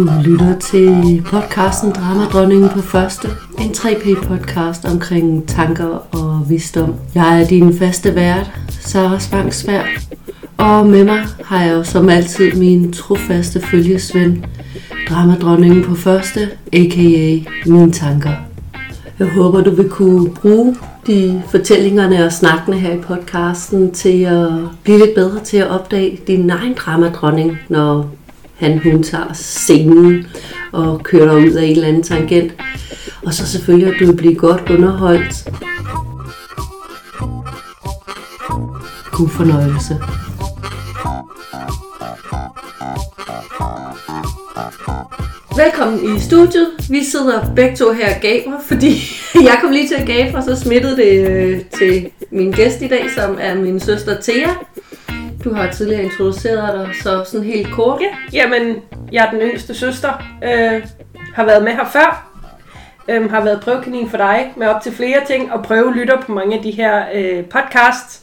Du lytter til podcasten Dramadronningen på første. En 3P-podcast omkring tanker og visdom. Jeg er din faste vært, Sara Spangsvær. Og med mig har jeg jo som altid min trofaste følgesvend, Dramadronningen på første, a.k.a. mine tanker. Jeg håber, du vil kunne bruge de fortællingerne og snakkene her i podcasten til at blive lidt bedre til at opdage din egen dramadronning, når han hun tager scenen og kører ud af en eller anden tangent. Og så selvfølgelig, at du vil blive godt underholdt. God fornøjelse. Velkommen i studiet. Vi sidder begge to her og gaber, fordi jeg kom lige til at gabe, og så smittede det øh, til min gæst i dag, som er min søster Thea. Du har tidligere introduceret dig, så sådan helt kort. Ja, jamen, jeg er den yngste søster. Øh, har været med her før. Øh, har været prøvekanin for dig med op til flere ting, og prøve lytter på mange af de her øh, podcasts.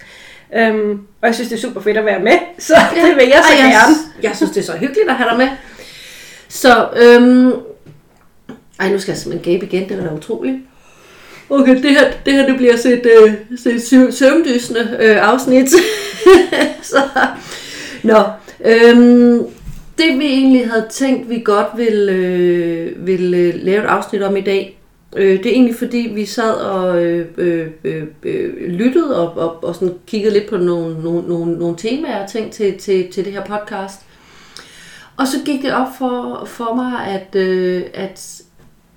Um, og jeg synes, det er super fedt at være med, så ja. det vil jeg så Ej, jeg, gerne. Jeg synes, det er så hyggeligt at have dig med. Så, øhm, ej, nu skal jeg simpelthen gabe igen, det var da utroligt. Okay, det her, det her det bliver set, øh, set sø- søvndysende øh, afsnit. så, nå, øhm, det vi egentlig havde tænkt, vi godt ville, øh, ville øh, lave et afsnit om i dag, øh, det er egentlig fordi, vi sad og øh, øh, øh, øh, lyttede og, og, og sådan kiggede lidt på nogle, nogle, nogle, nogle temaer og ting til, til, til det her podcast. Og så gik det op for, for mig, at, øh, at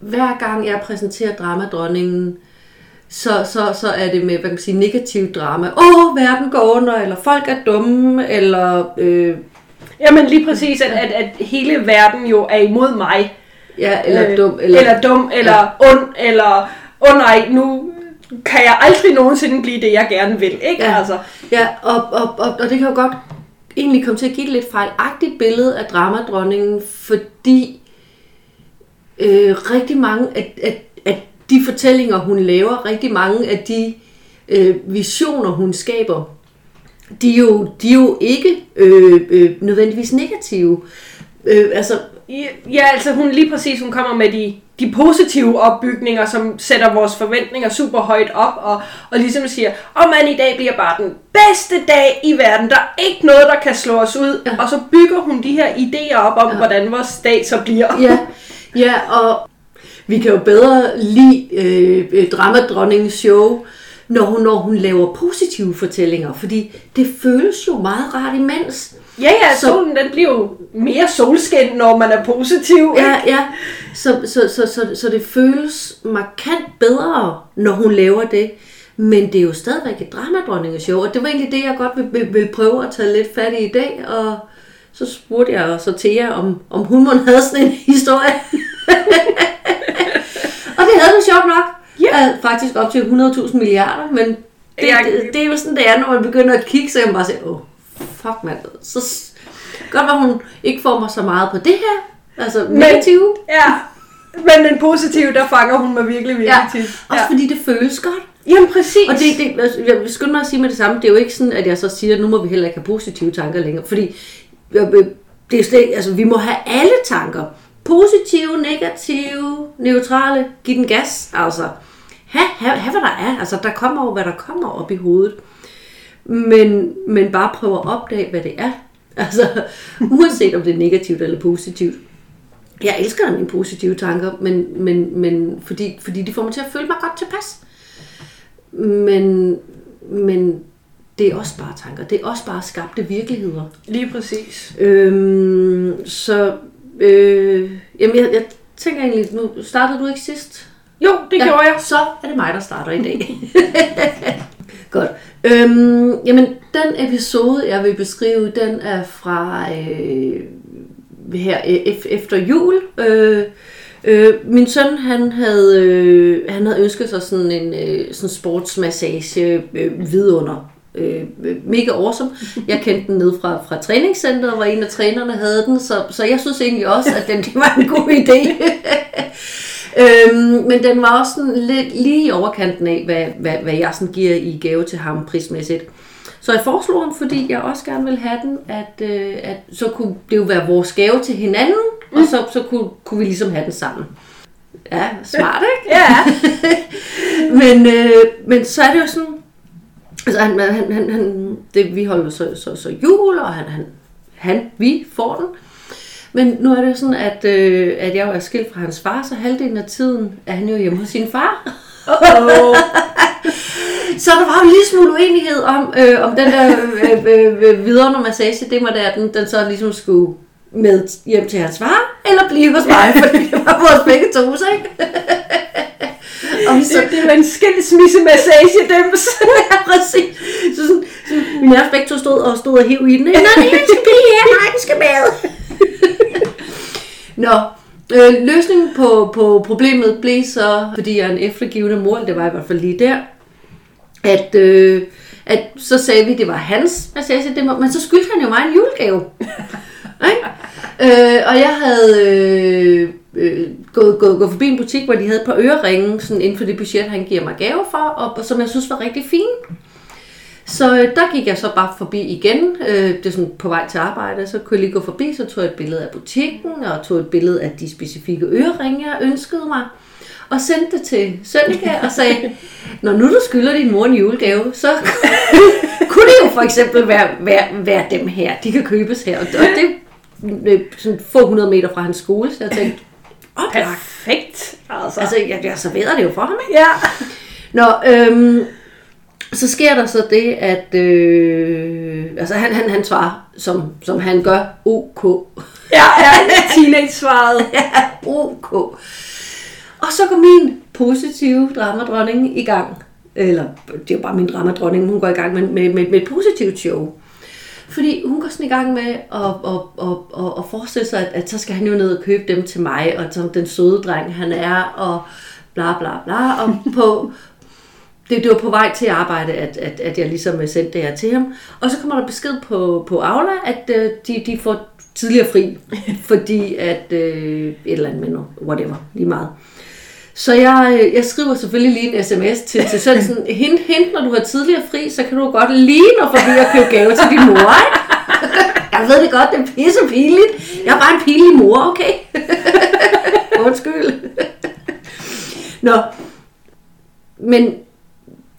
hver gang jeg præsenterer dramadronningen, så, så, så er det med hvad kan man sige, negativ drama. Åh, oh, verden går under, eller folk er dumme, eller... Øh, Jamen lige præcis, at, at, at hele verden jo er imod mig. ja, eller Øh, dum. Eller, eller dum, eller ja. ond, eller åh oh, nej, nu kan jeg aldrig nogensinde blive det, jeg gerne vil. Ikke? Ja. Altså, Ja, og, og, og, og det kan jo godt egentlig komme til at give et lidt fejlagtigt billede af dramadronningen, fordi øh, rigtig mange af, af, af de fortællinger, hun laver, rigtig mange af de øh, visioner, hun skaber, de er jo, de er jo ikke øh, øh, nødvendigvis negative. Øh, altså, Ja, altså hun lige præcis, hun kommer med de, de positive opbygninger, som sætter vores forventninger super højt op, og, og ligesom siger, om man i dag bliver bare den bedste dag i verden, der er ikke noget, der kan slå os ud, ja. og så bygger hun de her idéer op om, ja. hvordan vores dag så bliver. ja, ja, og vi kan jo bedre lide øh, øh, dramadronningens show, når hun, når hun laver positive fortællinger, fordi det føles jo meget rart imens. Ja, ja, Så- solen den bliver jo mere solskin, når man er positiv. Ja, ja. Så, så, så, så, så det føles markant bedre, når hun laver det. Men det er jo stadigvæk et dramadronningeshow, og det var egentlig det, jeg godt vil, vil, vil prøve at tage lidt fat i i dag. Og så spurgte jeg så Thea, om, om hun måtte have sådan en historie. og det havde du sjovt nok. Ja. Øh, faktisk op til 100.000 milliarder, men det, Jeg- det, det, er jo sådan, det er, når man begynder at kigge, så man bare sige, åh, oh, fuck mand. Så godt, at hun ikke får mig så meget på det her. Altså negative. Ja, men den positive, der fanger hun mig virkelig, virkelig Ja, tit. også fordi det føles godt. Jamen præcis. Og det, det, jeg vil skynde mig at sige med det samme, det er jo ikke sådan, at jeg så siger, at nu må vi heller ikke have positive tanker længere. Fordi Øh, øh, det er slet, altså, vi må have alle tanker. Positive, negative, neutrale, giv den gas. Altså, Ha, ha, ha hvad der er. Altså, der kommer over, hvad der kommer op i hovedet. Men, men bare prøve at opdage, hvad det er. Altså, uanset om det er negativt eller positivt. Jeg elsker mine positive tanker, men, men, men fordi, fordi de får mig til at føle mig godt tilpas. Men, men det er også bare tanker. Det er også bare skabte virkeligheder. Lige præcis. Øhm, så øh, jamen jeg, jeg tænker egentlig, nu startede du ikke sidst? Jo, det ja. gjorde jeg. Så er det mig, der starter i dag. Godt. Øhm, jamen, den episode, jeg vil beskrive, den er fra øh, her ef- efter jul. Øh, øh, min søn, han havde, øh, han havde ønsket sig sådan en øh, sådan sportsmassage øh, vidunder. Øh, mega awesome. Jeg kendte den ned fra, fra træningscenteret, hvor en af trænerne havde den, så, så jeg synes egentlig også, at den det var en god idé. øhm, men den var også sådan lidt lige i overkanten af, hvad, hvad, hvad jeg sådan giver i gave til ham prismæssigt. Så jeg foreslog ham, fordi jeg også gerne vil have den, at, øh, at så kunne det jo være vores gave til hinanden, og så, så kunne, kunne vi ligesom have den sammen. Ja, smart, ikke? Ja. men, øh, men så er det jo sådan, altså han, han, han, han det, vi holder så, så, så jul, og han, han, han, vi får den. Men nu er det jo sådan, at, øh, at jeg jo er skilt fra hans far, så halvdelen af tiden er han jo hjemme hos sin far. Uh-oh. Så der var jo lille smule uenighed om, øh, om den der øh, øh, øh, videre massage, det var der, den, den så ligesom skulle med hjem til hans far, eller blive hos mig, for det var vores begge to, ikke? Vi så, det, det var en skilsmisse massage dems. ja, præcis. Så, sådan, så begge to stod og stod og hæv i den. ikke? Nej, den skal blive her, nej, den skal med. Nå, øh, løsningen på, på problemet blev så, fordi jeg er en eftergivende mor, det var i hvert fald lige der, at, øh, at så sagde vi, at det var hans massage, det må, men så skyldte han jo mig en julegave. ikke? Øh, og jeg havde øh, øh, gået, gået, gået forbi en butik, hvor de havde et par øreringe, sådan inden for det budget, han giver mig gave for, og, og som jeg synes var rigtig fine. Så øh, der gik jeg så bare forbi igen, øh, det er sådan på vej til arbejde, så kunne jeg lige gå forbi, så tog jeg et billede af butikken, og tog et billede af de specifikke øreringe, jeg ønskede mig, og sendte det til Sønneke og sagde, når nu du skylder din mor en julegave, så kunne det jo for eksempel være, være, være dem her, de kan købes her, og det er sådan få hundrede meter fra hans skole, så jeg tænkte, oplagt. Perfekt. Altså. Altså, jeg, jeg serverede det jo for ham, ikke? ja. Nå, øhm, så sker der så det, at øh, altså han, han, han svarer, som, som han gør, OK. Ja, ja, teenage-svaret. ja, OK. Og så går min positive dramadronning i gang. Eller, det er jo bare min dramadronning, hun går i gang med, med, med, med et positivt show. Fordi hun går sådan i gang med at, at, at, at, at forestille sig, at, at så skal han jo ned og købe dem til mig, og som den søde dreng han er, og bla bla bla. Og på, det, det var på vej til arbejde, at, at, at jeg ligesom sendte det her til ham. Og så kommer der besked på, på Aula, at øh, de, de får tidligere fri, fordi at øh, et eller andet med noget, whatever, lige meget. Så jeg, øh, jeg skriver selvfølgelig lige en sms til, til sådan, sådan hint, hint, når du har tidligere fri, så kan du godt lige nå forbi og købe gave til din mor, ikke? Jeg ved det godt, det er pisse pinligt. Jeg er bare en pinlig mor, okay? Undskyld. Nå, men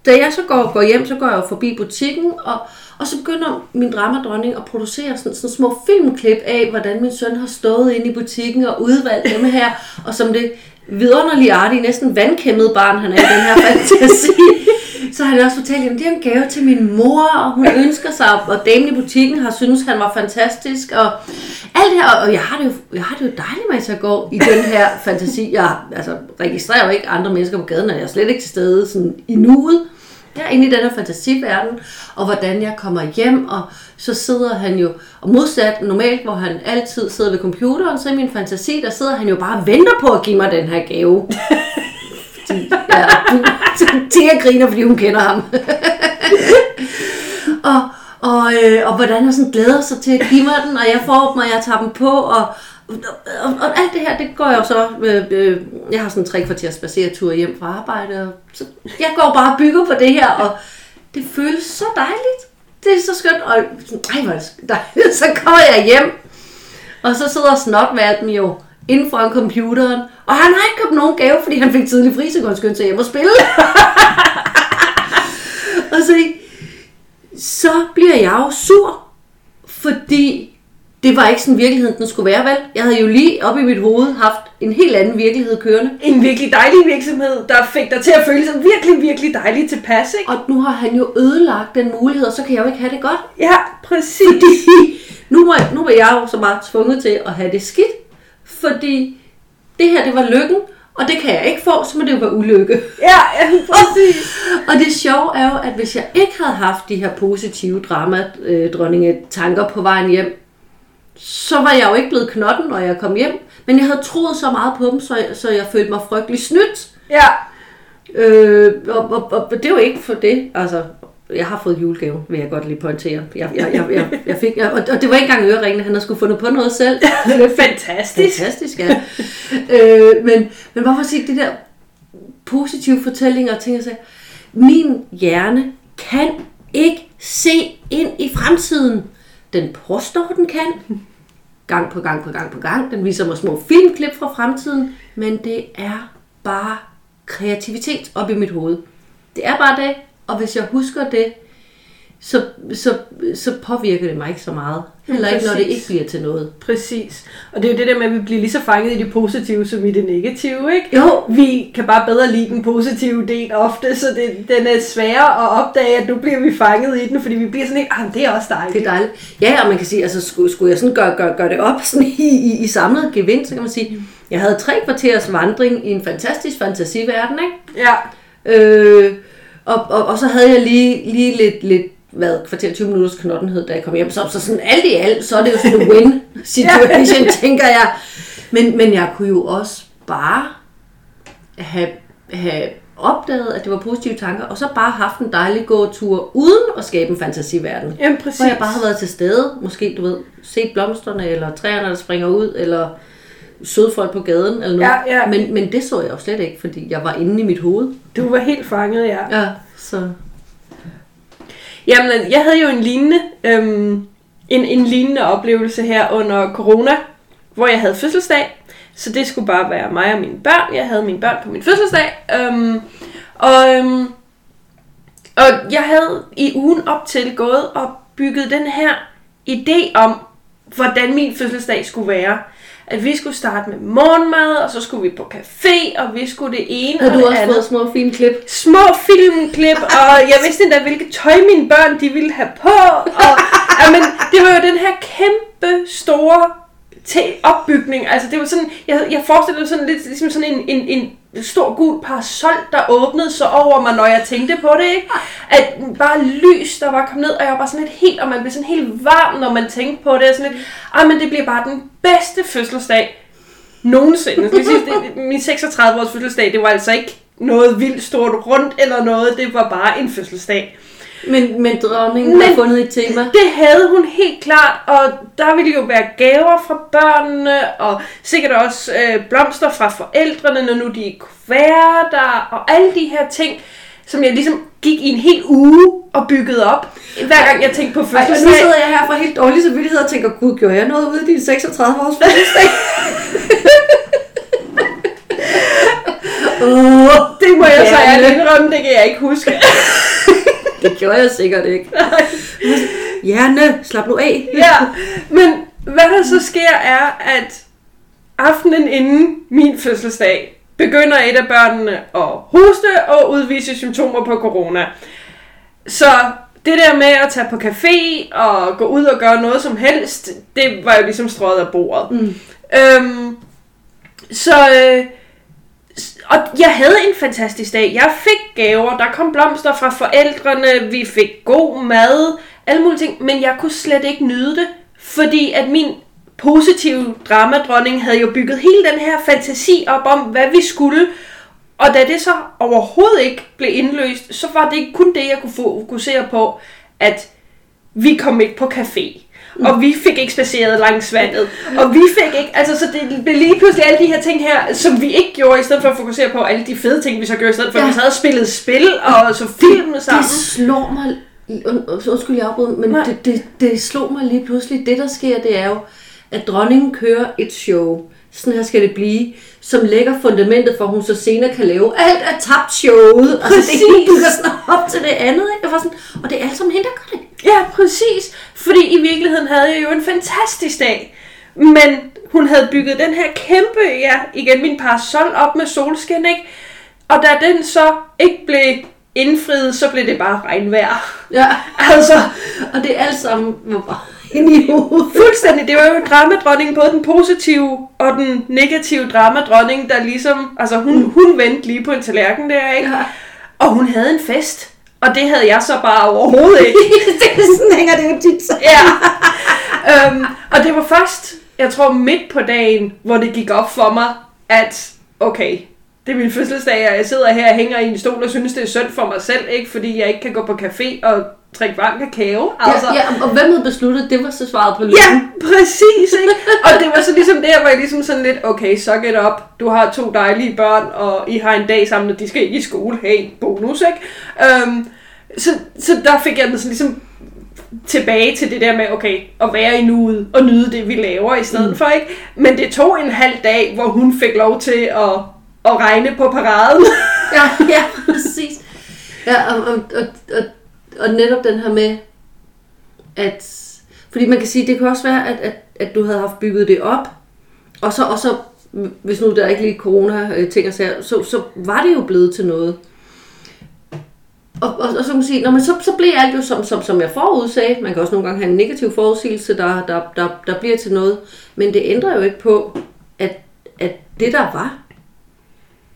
da jeg så går, går hjem, så går jeg forbi butikken, og, og så begynder min dramadronning at producere sådan, sådan små filmklip af, hvordan min søn har stået inde i butikken og udvalgt dem her, og som det vidunderlige artige, næsten vandkæmmede barn, han er i den her fantasi, så har han også fortalt, at det er en gave til min mor, og hun ønsker sig, og damen i butikken har synes han var fantastisk, og alt det her, og jeg har det jo, jeg har det jo dejligt med at gå i den her fantasi. Jeg altså, registrerer jo ikke andre mennesker på gaden, og jeg er slet ikke til stede sådan, i nuet. Jeg er inde i den her fantasiverden, og hvordan jeg kommer hjem, og så sidder han jo, og modsat normalt, hvor han altid sidder ved computeren, så i min fantasi, der sidder han jo bare og venter på at give mig den her gave. Fordi, ja, Tia griner, fordi hun kender ham. og, og, øh, og hvordan han sådan glæder sig til at give mig den, og jeg får dem, og jeg tager dem på, og, og, og alt det her, det går jeg jo så, øh, øh, jeg har sådan en tre kvarters spaceretur hjem fra arbejde, og så jeg går bare og bygger på det her, og det føles så dejligt. Det er så skønt, og ej, hvor er det dejligt. Så kommer jeg hjem, og så sidder snotvalpen jo inden foran computeren, og han har ikke købt nogen gave, fordi han fik tidlig fri, så kunne han skynde sig hjem og spille. og så, så bliver jeg jo sur, fordi det var ikke sådan virkeligheden, den skulle være, vel? Jeg havde jo lige op i mit hoved haft en helt anden virkelighed kørende. En virkelig dejlig virksomhed, der fik dig til at føle sig virkelig, virkelig dejligt tilpas, ikke? Og nu har han jo ødelagt den mulighed, og så kan jeg jo ikke have det godt. Ja, præcis. Fordi nu var, nu var jeg jo så meget tvunget til at have det skidt, fordi det her, det var lykken, og det kan jeg ikke få, så må det jo være ulykke. Ja, ja præcis. og det sjove er jo, at hvis jeg ikke havde haft de her positive drama-dronninge tanker på vejen hjem, så var jeg jo ikke blevet knotten, når jeg kom hjem. Men jeg havde troet så meget på dem, så jeg, så jeg følte mig frygtelig snydt. Ja. Øh, og, og, og, det er jo ikke for det. Altså, jeg har fået julegave, vil jeg godt lige pointere. Jeg, jeg, jeg, jeg, jeg fik, jeg, og det var ikke engang øreringene, han havde skulle fundet på noget selv. Fantastisk. Fantastisk, ja. øh, men, men hvorfor sige de der positive fortællinger og ting, så min hjerne kan ikke se ind i fremtiden. Den påstår, den kan. gang på gang på gang på gang. Den viser mig små filmklip fra fremtiden, men det er bare kreativitet op i mit hoved. Det er bare det, og hvis jeg husker det, så, så, så påvirker det mig ikke så meget. Heller ikke, når det ikke bliver til noget. Præcis. Og det er jo det der med, at vi bliver lige så fanget i det positive, som i det negative, ikke? Jo. Vi kan bare bedre lide den positive del ofte, så det, den er sværere at opdage, at nu bliver vi fanget i den, fordi vi bliver sådan lidt, ah, det er også dejligt. Det er dejligt. Ja, og man kan sige, altså skulle, skulle jeg sådan gøre, gøre, gøre det op sådan i, i, i samlet gevinst, så kan man sige, jeg havde tre kvarters vandring i en fantastisk fantasiverden, ikke? Ja. Øh, og, og, og så havde jeg lige, lige lidt, lidt hvad, kvarter 20 minutters knottenhed, da jeg kom hjem. Så, så sådan alt i alt, så er det jo sådan en win situation, tænker jeg. Men, men jeg kunne jo også bare have, have opdaget, at det var positive tanker, og så bare haft en dejlig gåtur, uden at skabe en fantasiverden. Jamen, præcis. Hvor jeg bare har været til stede, måske du ved, set blomsterne, eller træerne, der springer ud, eller søde folk på gaden, eller noget. Ja, ja. Men, men det så jeg jo slet ikke, fordi jeg var inde i mit hoved. Du var helt fanget, ja. Ja, så... Jamen, jeg havde jo en lignende, øhm, en, en lignende oplevelse her under corona, hvor jeg havde fødselsdag. Så det skulle bare være mig og mine børn. Jeg havde mine børn på min fødselsdag. Øhm, og, øhm, og jeg havde i ugen op til gået og bygget den her idé om, hvordan min fødselsdag skulle være. At vi skulle starte med morgenmad, og så skulle vi på café, og vi skulle det ene Havde og du det også andet fået små fine klip? små filmklip, og jeg vidste endda, hvilket tøj mine børn de ville have på. Og, jamen, det var jo den her kæmpe store til opbygning. Altså, det var sådan, jeg, jeg forestillede mig sådan lidt ligesom sådan en, en, en stor gul parasol, der åbnede sig over mig, når jeg tænkte på det, ikke? At bare lys, der var kommet ned, og jeg var bare sådan lidt helt, og man blev sådan helt varm, når man tænkte på det, og sådan lidt, ah, men det bliver bare den bedste fødselsdag nogensinde. Det sige, det, min 36-års fødselsdag, det var altså ikke noget vildt stort rundt eller noget, det var bare en fødselsdag. Men, men dronningen Men- har fundet et tema. Det havde hun helt klart, og der ville jo være gaver fra børnene, og sikkert også øh, blomster fra forældrene, når nu de være der, og alle de her ting, som jeg ligesom gik i en hel uge og byggede op, hver gang jeg tænkte på Ej, og nu fødselsdag. sidder jeg her for helt dårlig samvittighed og tænker, gud, gjorde jeg noget ude i din 36 års fødselsdag? Åh, Det må jeg så ærligt indrømme, det kan jeg ikke huske. det gjorde jeg sikkert ikke. Hjerne, slap nu af. ja, men hvad der så sker er, at aftenen inden min fødselsdag begynder et af børnene at hoste og udvise symptomer på corona. Så det der med at tage på café og gå ud og gøre noget som helst, det var jo ligesom strøget af bordet. Mm. Øhm, så, øh, og jeg havde en fantastisk dag. Jeg fik gaver, der kom blomster fra forældrene, vi fik god mad, alle mulige ting, men jeg kunne slet ikke nyde det, fordi at min positive dramadronning havde jo bygget hele den her fantasi op om, hvad vi skulle, og da det så overhovedet ikke blev indløst, så var det ikke kun det, jeg kunne fokusere på, at vi kom ikke på café. Og vi fik ikke spaceret langs vandet. Og vi fik ikke, altså så det blev lige pludselig alle de her ting her, som vi ikke gjorde, i stedet for at fokusere på alle de fede ting, vi så gjorde, i stedet for, ja. At vi sad og spillede spil, og så film sammen. Det slår mig, und- undskyld jeg afbryder, men Nej. det, det, det slog mig lige pludselig. Det der sker, det er jo, at dronningen kører et show. Sådan her skal det blive, som lægger fundamentet for, at hun så senere kan lave alt er tabt showet. Altså, det Præcis. bygger sådan op til det andet. Ikke? Jeg var sådan, og det er alt sammen hende, der gør det. Ja, præcis. Fordi i virkeligheden havde jeg jo en fantastisk dag. Men hun havde bygget den her kæmpe, ja, igen min parasol op med solskin, ikke? Og da den så ikke blev indfriet, så blev det bare regnvejr. Ja, Altså, og det er alt sammen var bare inde i hovedet. fuldstændig. Det var jo dramadronningen, både den positive og den negative dramadronning, der ligesom, altså hun, hun vendte lige på en tallerken der, ikke? Ja. Og hun havde en fest. Og det havde jeg så bare overhovedet ikke. det sådan hænger det jo tit så. Ja. øhm, og det var først, jeg tror midt på dagen, hvor det gik op for mig, at okay, det er min fødselsdag, og jeg sidder her og hænger i en stol og synes, det er synd for mig selv, ikke? fordi jeg ikke kan gå på café og drikke varm kakao. Altså. Ja, ja, og hvem havde besluttet, det var så svaret på Ja, lyden. præcis, ikke? Og det var så ligesom der, hvor jeg ligesom sådan lidt, okay, suck it up. Du har to dejlige børn, og I har en dag sammen, og de skal ikke i skole. Hey, bonus, ikke? Øhm, så, så der fik jeg den sådan ligesom tilbage til det der med, okay, at være i nuet og nyde det, vi laver i stedet mm. for, ikke? Men det tog en halv dag, hvor hun fik lov til at, at regne på paraden. Ja, ja, præcis. Ja, og, og, og, og, og netop den her med, at... Fordi man kan sige, det kan også være, at, at, at du havde haft bygget det op, og så, og så hvis nu der ikke lige corona-ting øh, og sager, så, så var det jo blevet til noget. Og, og, og så kan man sige, når man, så, så blev alt jo som, som, som jeg forudsagde. Man kan også nogle gange have en negativ forudsigelse, der, der, der, der bliver til noget. Men det ændrer jo ikke på, at, at det der var,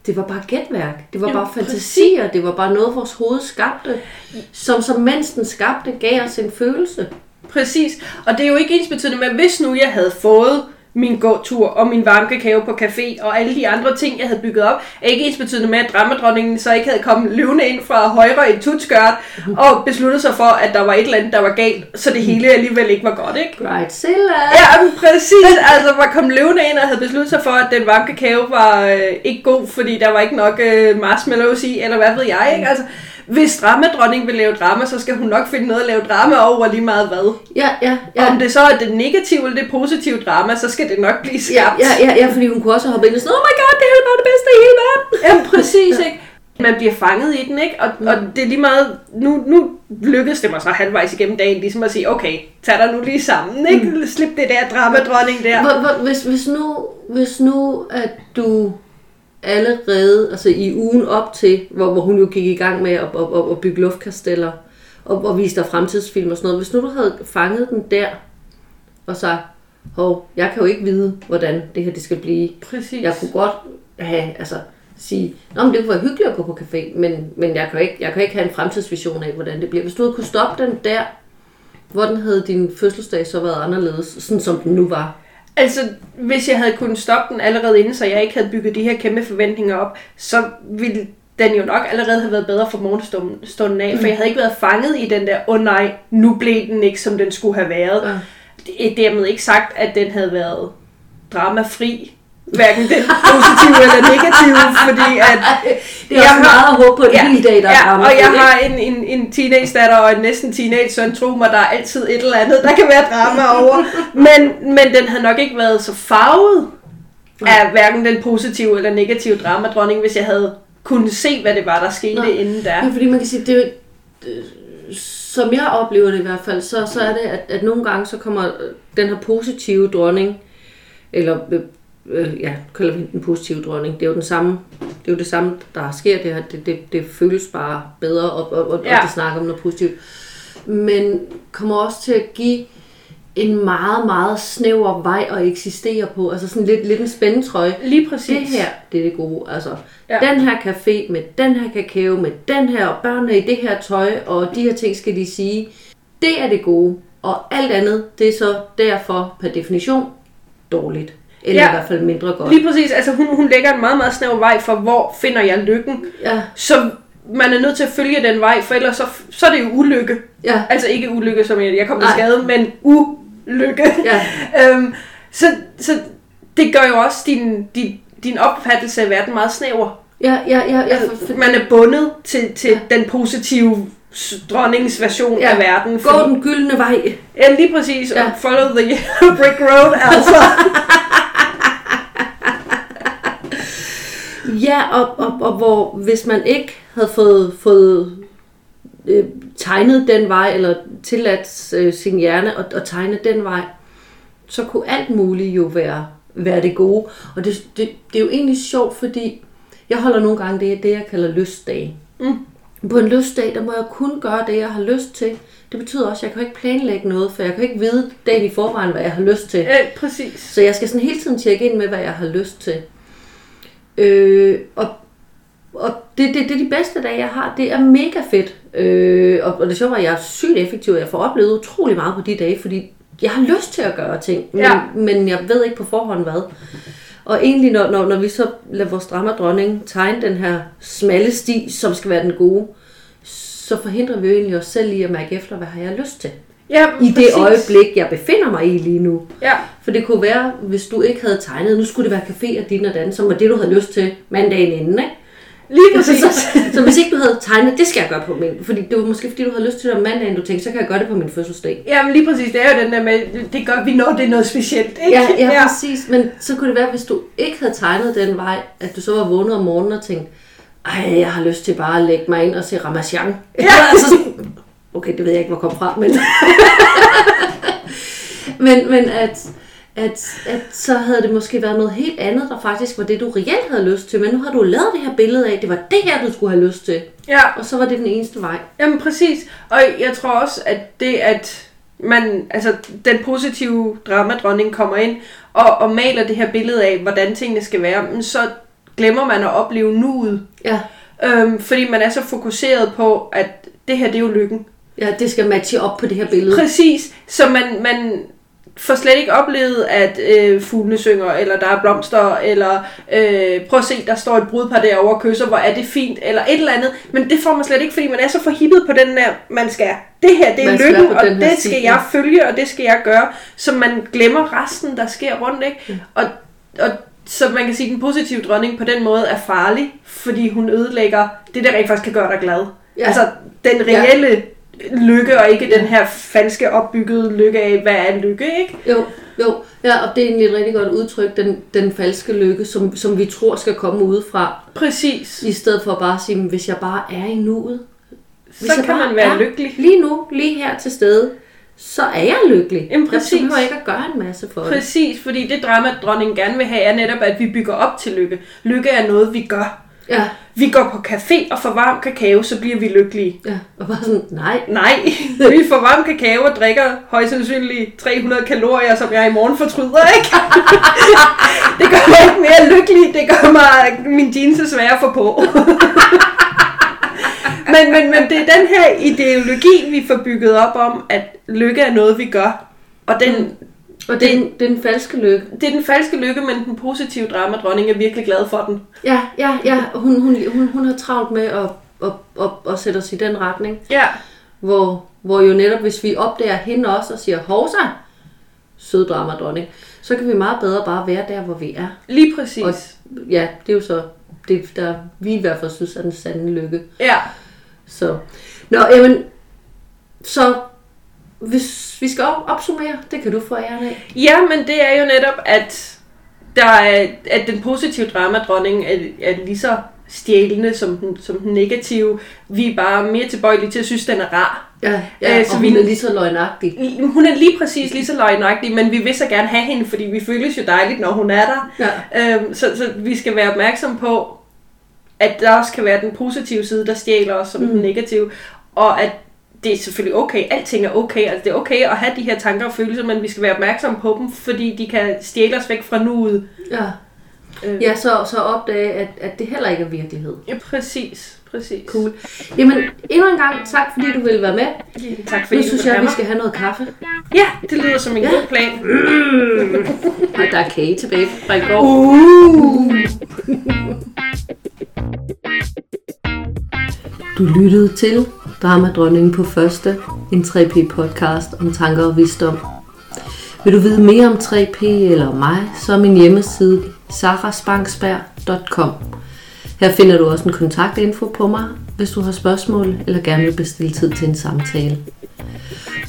det var bare gætværk. Det var Jamen, bare fantasier. Det var bare noget, vores hoved skabte. Som, som mens den skabte, gav os en følelse. Præcis. Og det er jo ikke ens betydende med, hvis nu jeg havde fået min gåtur og min varme kakao på café og alle de andre ting, jeg havde bygget op, er ikke ens betydende med, at dramadronningen så ikke havde kommet løvende ind fra højre i tutskørt og besluttet sig for, at der var et eller andet, der var galt, så det hele alligevel ikke var godt, ikke? Right, Silla. Ja, men præcis. Altså, var kommet løvende ind og havde besluttet sig for, at den varme kakao var øh, ikke god, fordi der var ikke nok øh, marshmallows i, eller hvad ved jeg, ikke? Altså, hvis dramadronning vil lave drama, så skal hun nok finde noget at lave drama over lige meget hvad. Ja, ja, Ja. ja. Om det så er det negative eller det positive drama, så skal det nok blive Ja, skabt. ja, ja, ja, fordi hun kunne også hoppe ind og sådan, oh my god, det er bare det bedste i hele verden. ja præcis, ikke? Man bliver fanget i den, ikke? Og, og det er lige meget... Nu, nu lykkedes det mig så halvvejs igennem dagen ligesom at sige, okay, tag dig nu lige sammen, ikke? Mm. Slip det der dramadronning der. Hvor, hvor, hvis, hvis, nu, hvis nu, at du allerede, altså i ugen op til, hvor, hvor hun jo gik i gang med at, at, at, at bygge luftkasteller og, og vise dig fremtidsfilm og sådan noget, hvis nu du havde fanget den der og sagt, hov, jeg kan jo ikke vide, hvordan det her det skal blive. Præcis. Jeg kunne godt have, altså, sige, Nå, men det kunne være hyggeligt at gå på café, men, men jeg, kan ikke, jeg kan ikke have en fremtidsvision af, hvordan det bliver. Hvis du havde kunne stoppe den der, hvordan havde din fødselsdag så været anderledes, sådan som den nu var? Altså, hvis jeg havde kunnet stoppe den allerede inden, så jeg ikke havde bygget de her kæmpe forventninger op, så ville den jo nok allerede have været bedre for morgenstunden af, for jeg havde ikke været fanget i den der, åh oh, nej, nu blev den ikke, som den skulle have været. Ja. Det er dermed ikke sagt, at den havde været dramafri, hverken den positive eller negative, fordi at Det er også Jeg har- meget at håbe på en Ja, hel dag, der er ja, og jeg har en, en, en teenage datter og en næsten teenage søn, tro mig, der er altid et eller andet, der kan være drama over. Men, men den havde nok ikke været så farvet af hverken den positive eller negative dramadronning, hvis jeg havde kunnet se, hvad det var, der skete Nej. inden der. Ja, fordi man kan sige, det, det, som jeg oplever det i hvert fald, så, så er det, at, at nogle gange så kommer den her positive dronning, eller øh, ja, kalder vi den positive dronning, det er jo den samme, det er jo det samme, der sker det her, det, det, det føles bare bedre, og, og, og, Ja. og det snakker om noget positivt, men kommer også til at give en meget, meget snæver vej at eksistere på, altså sådan lidt, lidt en spændetrøje, Lige præcis. det her, det er det gode. Altså, ja. den her café med den her kakao, med den her, og børnene i det her tøj, og de her ting skal de sige. Det er det gode. Og alt andet, det er så derfor per definition dårligt. Eller Ja. i hvert fald mindre godt. Lige præcis. Altså hun, hun lægger en meget, meget snæver vej for, hvor finder jeg lykken. Ja, Så man er nødt til at følge den vej, for ellers så, så er det jo ulykke. ja, Altså ikke ulykke, som jeg, jeg kom til skade, men ulykke. ja. øhm, så, så det gør jo også din, din, din opfattelse af verden meget snæver. Ja, ja, ja, ja, for, Altså, man er bundet til, til ja. den positive dronningens version ja. Af verden. Gå den gyldne vej. Ja, lige præcis. Ja. Og follow the brick road, altså. Ja, og, og, og hvor hvis man ikke havde fået, fået øh, tegnet den vej, eller tilladt øh, sin hjerne at, at tegne den vej, så kunne alt muligt jo være, være det gode. Og det, det, det er jo egentlig sjovt, fordi jeg holder nogle gange det, det jeg kalder lystdag. Mm. På en lystdag, der må jeg kun gøre det, jeg har lyst til. Det betyder også, at jeg kan ikke planlægge noget, for jeg kan ikke vide dagen i forvejen, hvad jeg har lyst til. ja, præcis. Så jeg skal sådan hele tiden tjekke ind med, hvad jeg har lyst til. Øh, og og det, det, det er de bedste dage, jeg har. Det er mega fedt. Øh, og, og det sjove er, at jeg er sygt effektiv. Jeg får oplevet utrolig meget på de dage, fordi jeg har lyst til at gøre ting. Men, Ja. men jeg ved ikke på forhånd hvad. Og egentlig, når, når, når vi så lader vores dramadronning tegne den her smalle sti, som skal være den gode, så forhindrer vi jo egentlig os selv i at mærke efter, hvad har jeg lyst til. Ja, I det præcis. øjeblik, jeg befinder mig i lige nu. Ja, For det kunne være, hvis du ikke havde tegnet, nu skulle det være café og din og dan, som var det, du havde lyst til mandagen inden, ikke? Lige præcis. så, så hvis ikke du havde tegnet, det skal jeg gøre på min. Fordi det var måske fordi, du havde lyst til det om mandagen, du tænkte, så kan jeg gøre det på min fødselsdag. Jamen lige præcis, det er jo den der med, det gør vi, når det er noget specielt, ikke? Ja, ja, ja, præcis. Men så kunne det være, hvis du ikke havde tegnet den vej, at du så var vågnet om morgenen og tænkte, ej, jeg har lyst til bare at lægge mig ind og se Ramachan. Ja. altså, sådan- okay, det ved jeg ikke, hvor kom fra, men... men, men at, at, at så havde det måske været noget helt andet, der faktisk var det, du reelt havde lyst til. Men nu har du lavet det her billede af, det var det her, du skulle have lyst til. Ja, Og så var det den eneste vej. Jamen præcis, og jeg tror også, at det at man, altså den positive dramadronning kommer ind og, og maler det her billede af, hvordan tingene skal være, men så glemmer man at opleve nuet. Ja, Øhm, fordi man er så fokuseret på, at det her det er jo lykken. Ja det skal matche op på det her billede. Præcis, så man, man får slet ikke oplevet, at øh, fuglene synger, eller der er blomster, eller øh, prøv at se, der står et brudpar derovre og kysser, hvor er det fint, eller et eller andet. Men det får man slet ikke, fordi man er så forhippet på den der, man skal, det her, det er lykken, og det skal jeg følge, og det skal jeg gøre, så man glemmer resten, der sker rundt, ikke? Og, og så man kan sige, at den positive dronning på den måde er farlig, fordi hun ødelægger det, der rent faktisk kan gøre dig glad. Ja. Altså den reelle ja. Lykke, og ikke den her falske opbyggede lykke af, hvad er lykke, ikke? Jo, jo. Ja, og det er egentlig et rigtig godt udtryk, den, den falske lykke, som, som vi tror skal komme udefra. Præcis. I stedet for bare at sige, "Men hvis jeg bare er i nuet. Hvis Så jeg kan man være er lykkelig. Lige nu, lige her til stede, så er jeg lykkelig. Jamen, Jeg præcis. behøver ikke at gøre en masse for det. Præcis, fordi det drama, dronningen gerne vil have, er netop, at vi bygger op til lykke. Lykke er noget, vi gør. Ja, Vi går på café og får varm kakao, så bliver vi lykkelige. ja. Og bare sådan, nej. Nej, vi får varm kakao og drikker højst sandsynligt 300 kalorier, som jeg i morgen fortryder, ikke? det gør mig ikke mere lykkelig, det gør mig min jeans er svære at få på. men, men, men det er den her ideologi, vi får bygget op om, at lykke er noget, vi gør. Og den, Mm. Og det, er den, det er den falske lykke. det er den falske lykke, men den positive dramadronning er virkelig glad for den. Ja, ja, ja. Hun, hun, hun, hun har travlt med at, at, at, at sætte os i den retning. Ja, Hvor, hvor jo netop, hvis vi opdager hende også og siger, hovsa, sød dramadronning, så kan vi meget bedre bare være der, hvor vi er. lige præcis. Og ja, det er jo så det, der vi i hvert fald synes er den sande lykke. Ja, Så, nå, jamen, så hvis vi skal op- opsummere, det kan du få æren af. Ja, men det er jo netop, at, der er, at den positive dramadronning er, er lige så stjælende som den, som den negative. Vi er bare mere tilbøjelige til at synes, den er rar. Ja, ja Øh, og så hun vi- er lige så løgnagtig. Hun er lige præcis lige så løgnagtig, men vi vil så gerne have hende, fordi vi føles jo dejligt, når hun er der. Ja. Øhm, så, så vi skal være opmærksom på, at der også kan være den positive side, der stjæler os som mm. den negative, og at det er selvfølgelig okay, alting er okay, altså det er okay at have de her tanker og følelser, men vi skal være opmærksom på dem, fordi de kan stjæle os væk fra nuet. Ja, Øh, ja så, så opdage, at, at det heller ikke er virkelighed. ja, præcis, præcis. Cool. Jamen, endnu en gang tak, fordi du ville være med. Ja, tak Nu fordi du synes jeg, have vi skal have noget kaffe. Ja, det lyder som en Ja. god plan. Og der er kage tilbage fra i går. Uh. Du lyttede til Dramadronningen på første, en 3P podcast om tanker og visdom. Vil du vide mere om 3P eller mig, så er min hjemmeside sarasbanksberg.com. Her finder du også en kontaktinfo på mig, hvis du har spørgsmål eller gerne vil bestille tid til en samtale.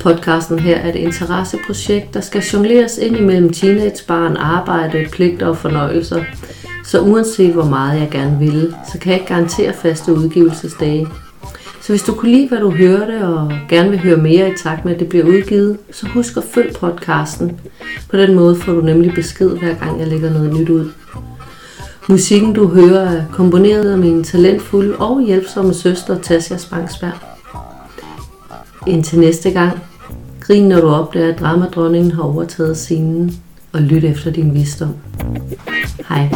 Podcasten her er et interesseprojekt, der skal jongleres ind imellem teenagebarn, arbejde, pligter og fornøjelser. Så uanset hvor meget jeg gerne vil, så kan jeg ikke garantere faste udgivelsesdage. Så hvis du kunne lide, hvad du hørte, og gerne vil høre mere i takt med, at det bliver udgivet, så husk at følg podcasten. På den måde får du nemlig besked, hver gang jeg lægger noget nyt ud. Musikken, du hører, er komponeret af min talentfulde og hjælpsomme søster, Tasja Spangsberg. Indtil næste gang, grin når du opdager, at dramadronningen har overtaget scenen, og lyt efter din visdom. Hej.